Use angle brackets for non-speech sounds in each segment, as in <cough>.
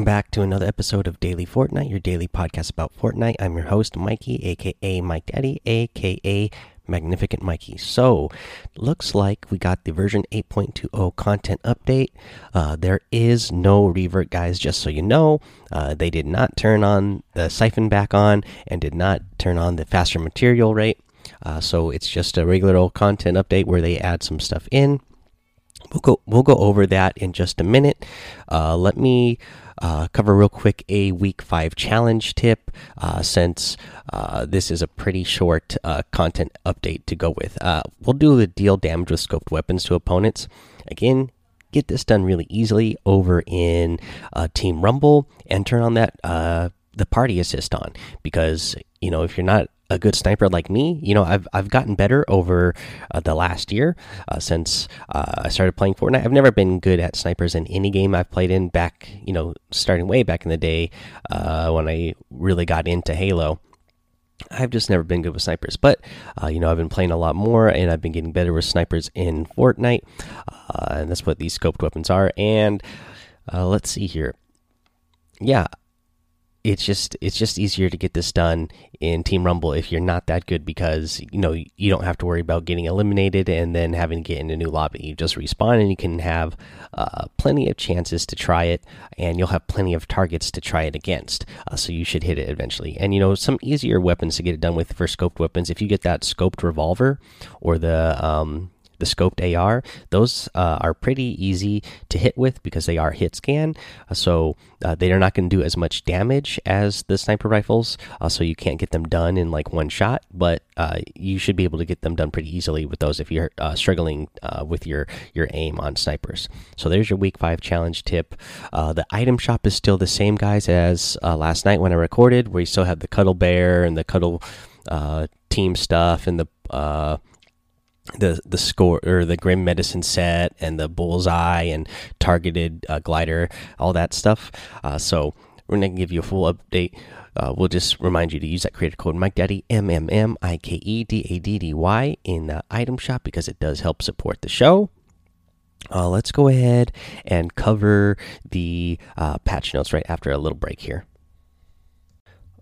back to another episode of Daily Fortnite, your daily podcast about Fortnite. I'm your host, Mikey, aka Mike Daddy, aka Magnificent Mikey. So, looks like we got the version 8.20 content update. Uh, there is no revert, guys, just so you know. Uh, they did not turn on the siphon back on and did not turn on the faster material rate. Uh, so, it's just a regular old content update where they add some stuff in. We'll go. We'll go over that in just a minute. Uh, let me uh, cover real quick a week five challenge tip, uh, since uh, this is a pretty short uh, content update to go with. Uh, we'll do the deal damage with scoped weapons to opponents. Again, get this done really easily over in Team Rumble and turn on that the party assist on because you know if you're not a good sniper like me, you know, I've I've gotten better over uh, the last year uh, since uh, I started playing Fortnite. I've never been good at snipers in any game I've played in back, you know, starting way back in the day uh, when I really got into Halo. I've just never been good with snipers, but uh, you know I've been playing a lot more, and I've been getting better with snipers in Fortnite, uh, and that's what these scoped weapons are. And let's see here, yeah, it's just it's just easier to get this done in Team Rumble if you're not that good because you know you don't have to worry about getting eliminated and then having to get in a new lobby. You just respawn and you can have uh, plenty of chances to try it, and you'll have plenty of targets to try it against. Uh, so you should hit it eventually. And you know some easier weapons to get it done with for scoped weapons. If you get that scoped revolver or the um, the scoped AR, those uh, are pretty easy to hit with because they are hit scan. Uh, so uh, they are not going to do as much damage as the sniper rifles. Uh, so you can't get them done in like one shot, but uh, you should be able to get them done pretty easily with those if you're uh, struggling with your your aim on snipers. So there's your week five challenge tip. the item shop is still the same, guys, as last night when I recorded, where you still have the cuddle bear and the cuddle team stuff and the the the score or the grim medicine set and the bullseye and targeted uh, glider all that stuff. Uh, so we're gonna give you a full update. Uh, we'll just remind you to use that creator code mike daddy m m m i k e d a d d y in the item shop because it does help support the show. Uh, let's go ahead and cover the uh, patch notes right after a little break here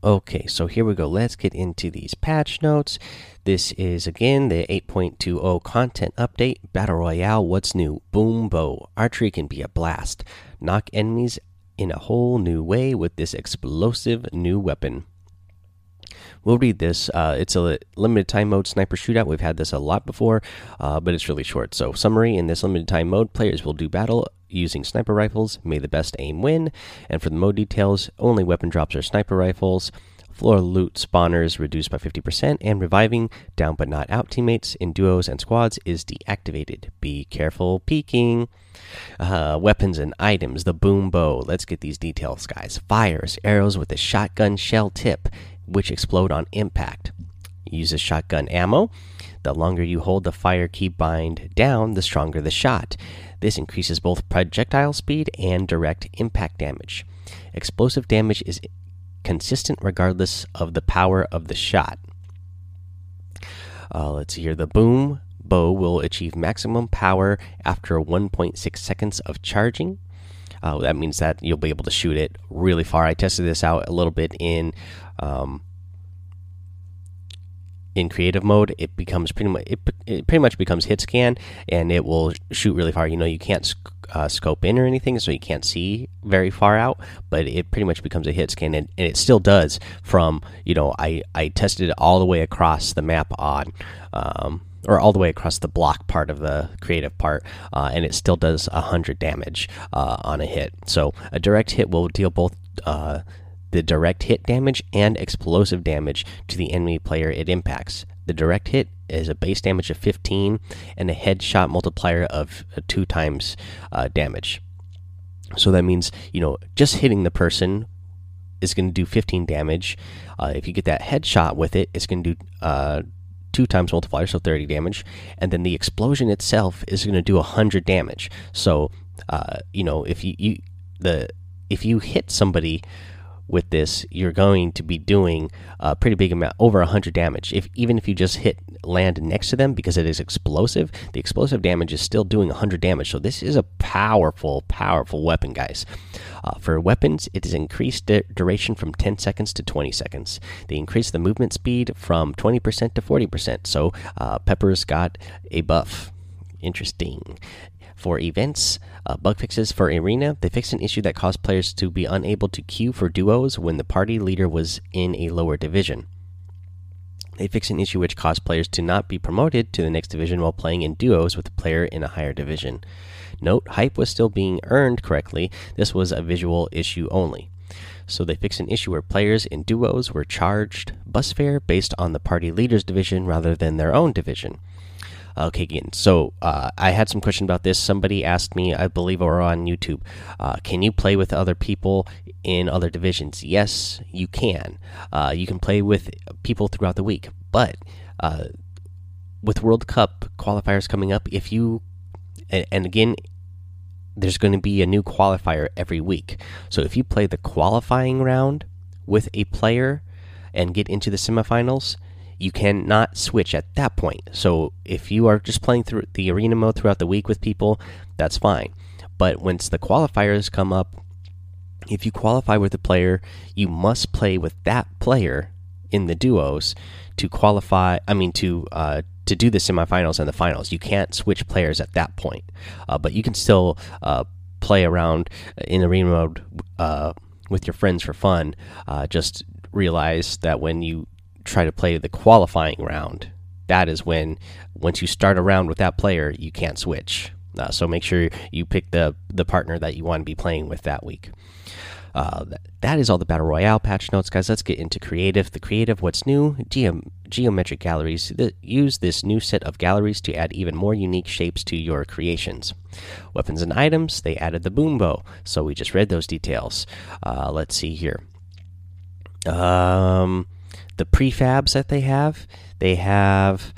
Okay, so here we go. Let's get into these patch notes. This is again the 8.20 content update. Battle Royale, what's new? Boom Bow. Archery can be a blast. Knock enemies in a whole new way with this explosive new weapon. We'll read this. Uh, it's a limited time mode sniper shootout. We've had this a lot before, uh, but it's really short. So, summary in this limited time mode, players will do battle using sniper rifles. May the best aim win. And for the mode details, only weapon drops are sniper rifles. Floor loot spawners reduced by 50%, and reviving down but not out teammates in duos and squads is deactivated. Be careful peeking. Uh, weapons and items. The boom bow. Let's get these details, guys. Fires arrows with a shotgun shell tip which explode on impact. Uses shotgun ammo. The longer you hold the fire key bind down, the stronger the shot. This increases both projectile speed and direct impact damage. Explosive damage is consistent regardless of the power of the shot. Uh, let's see here. The boom bow will achieve maximum power after 1.6 seconds of charging. Uh, that means that you'll be able to shoot it really far. I tested this out a little bit in um, in creative mode. It becomes pretty much it, it, pretty much becomes hit scan, and it will shoot really far. You know, you can't sc uh, scope in or anything, so you can't see very far out. But it pretty much becomes a hit scan, and, and it still does. From you know, I I tested it all the way across the map on. Um, or all the way across the block part of the creative part, uh, and it still does 100 damage uh, on a hit. So a direct hit will deal both uh, the direct hit damage and explosive damage to the enemy player it impacts. The direct hit is a base damage of 15 and a headshot multiplier of uh, two times uh, damage. So that means, you know, just hitting the person is going to do 15 damage. Uh, if you get that headshot with it, it's going to do uh, two times multiplier, so 30 damage, and then the explosion itself is going to do 100 damage. So, uh, you know, if you, you the if you hit somebody with this, you're going to be doing a pretty big amount, over 100 damage. If even if you just hit land next to them because it is explosive, the explosive damage is still doing 100 damage. So this is a powerful, powerful weapon, guys. Uh, for weapons, it is increased duration from 10 seconds to 20 seconds. They increase the movement speed from 20% to 40%. So uh, Pepper's got a buff. Interesting. For events, uh, bug fixes for Arena, they fixed an issue that caused players to be unable to queue for duos when the party leader was in a lower division. They fixed an issue which caused players to not be promoted to the next division while playing in duos with a player in a higher division. Note, hype was still being earned correctly, this was a visual issue only. So they fixed an issue where players in duos were charged bus fare based on the party leader's division rather than their own division. Okay, again. So uh, I had some question about this. Somebody asked me, I believe, or on YouTube, uh, can you play with other people in other divisions? Yes, you can. Uh, you can play with people throughout the week, but uh, with World Cup qualifiers coming up, if you and, and again, there's going to be a new qualifier every week. So if you play the qualifying round with a player and get into the semifinals you cannot switch at that point. So if you are just playing through the arena mode throughout the week with people, that's fine. But once the qualifiers come up, if you qualify with a player, you must play with that player in the duos to qualify. I mean to uh, to do the semifinals and the finals. You can't switch players at that point, uh, but you can still uh, play around in arena mode uh, with your friends for fun. Uh, just realize that when you try to play the qualifying round, that is when once you start a round with that player, you can't switch. Uh, so make sure you pick the the partner that you want to be playing with that week. Uh, that is all the battle royale patch notes, guys. Let's get into creative. The creative, what's new? Geom geometric galleries. The, use this new set of galleries to add even more unique shapes to your creations. Weapons and items. They added the boom bow, so we just read those details. Uh, let's see here. Um the prefabs that they have. They have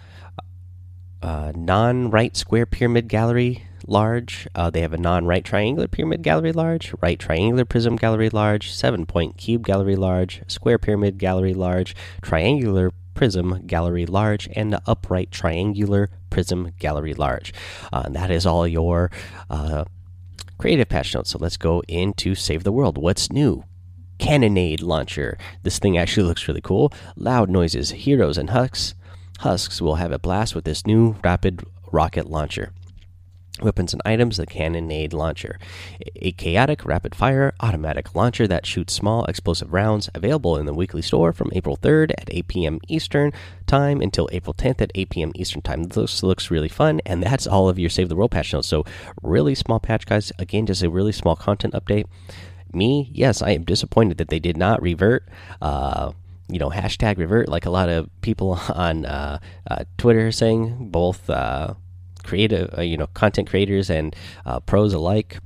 uh, non right square pyramid gallery large. Uh, they have a non right triangular pyramid gallery large, right triangular prism gallery large, seven point cube gallery large, square pyramid gallery large, triangular prism gallery large, and the upright triangular prism gallery large. Uh, and that is all your uh, creative patch notes. So let's go into Save the World. What's new? Cannonade launcher. This thing actually looks really cool. Loud noises, heroes, and husks. Husks will have a blast with this new rapid rocket launcher. Weapons and items the Cannonade launcher. A chaotic, rapid fire, automatic launcher that shoots small explosive rounds. Available in the weekly store from April 3rd at 8 p.m. Eastern Time until April 10th at 8 p.m. Eastern Time. This looks really fun, and that's all of your Save the World patch notes. So, really small patch, guys. Again, just a really small content update me, yes, I am disappointed that they did not revert. Uh, you know, hashtag revert like a lot of people <laughs> on uh, uh, Twitter saying, both uh, creative, uh, you know, content creators and uh, pros alike.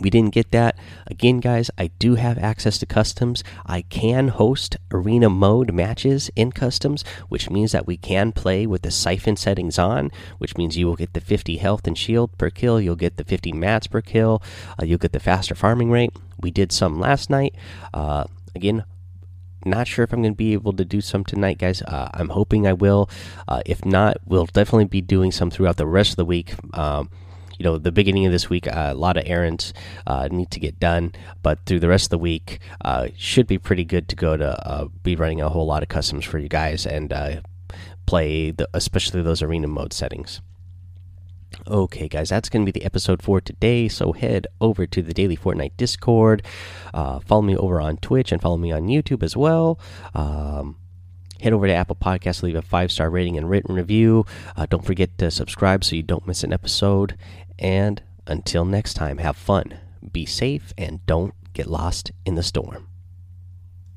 We didn't get that. Again, guys, I do have access to customs. I can host arena mode matches in customs, which means that we can play with the siphon settings on, which means you will get the 50 health and shield per kill. You'll get the 50 mats per kill. Uh, you'll get the faster farming rate. We did some last night. Uh, again, not sure if I'm going to be able to do some tonight, guys. Uh, I'm hoping I will. Uh, if not, we'll definitely be doing some throughout the rest of the week. Um, you know the beginning of this week uh, a lot of errands uh, need to get done but through the rest of the week uh, should be pretty good to go to be running a whole lot of customs for you guys and play the, especially those arena mode settings Okay, guys, that's going to be the episode for today. So head over to the Daily Fortnite Discord. Uh, follow me over on Twitch and follow me on YouTube as well. Um, head over to Apple Podcasts, leave a five star rating and written review. Uh, don't forget to subscribe so you don't miss an episode. And until next time, have fun, be safe, and don't get lost in the storm.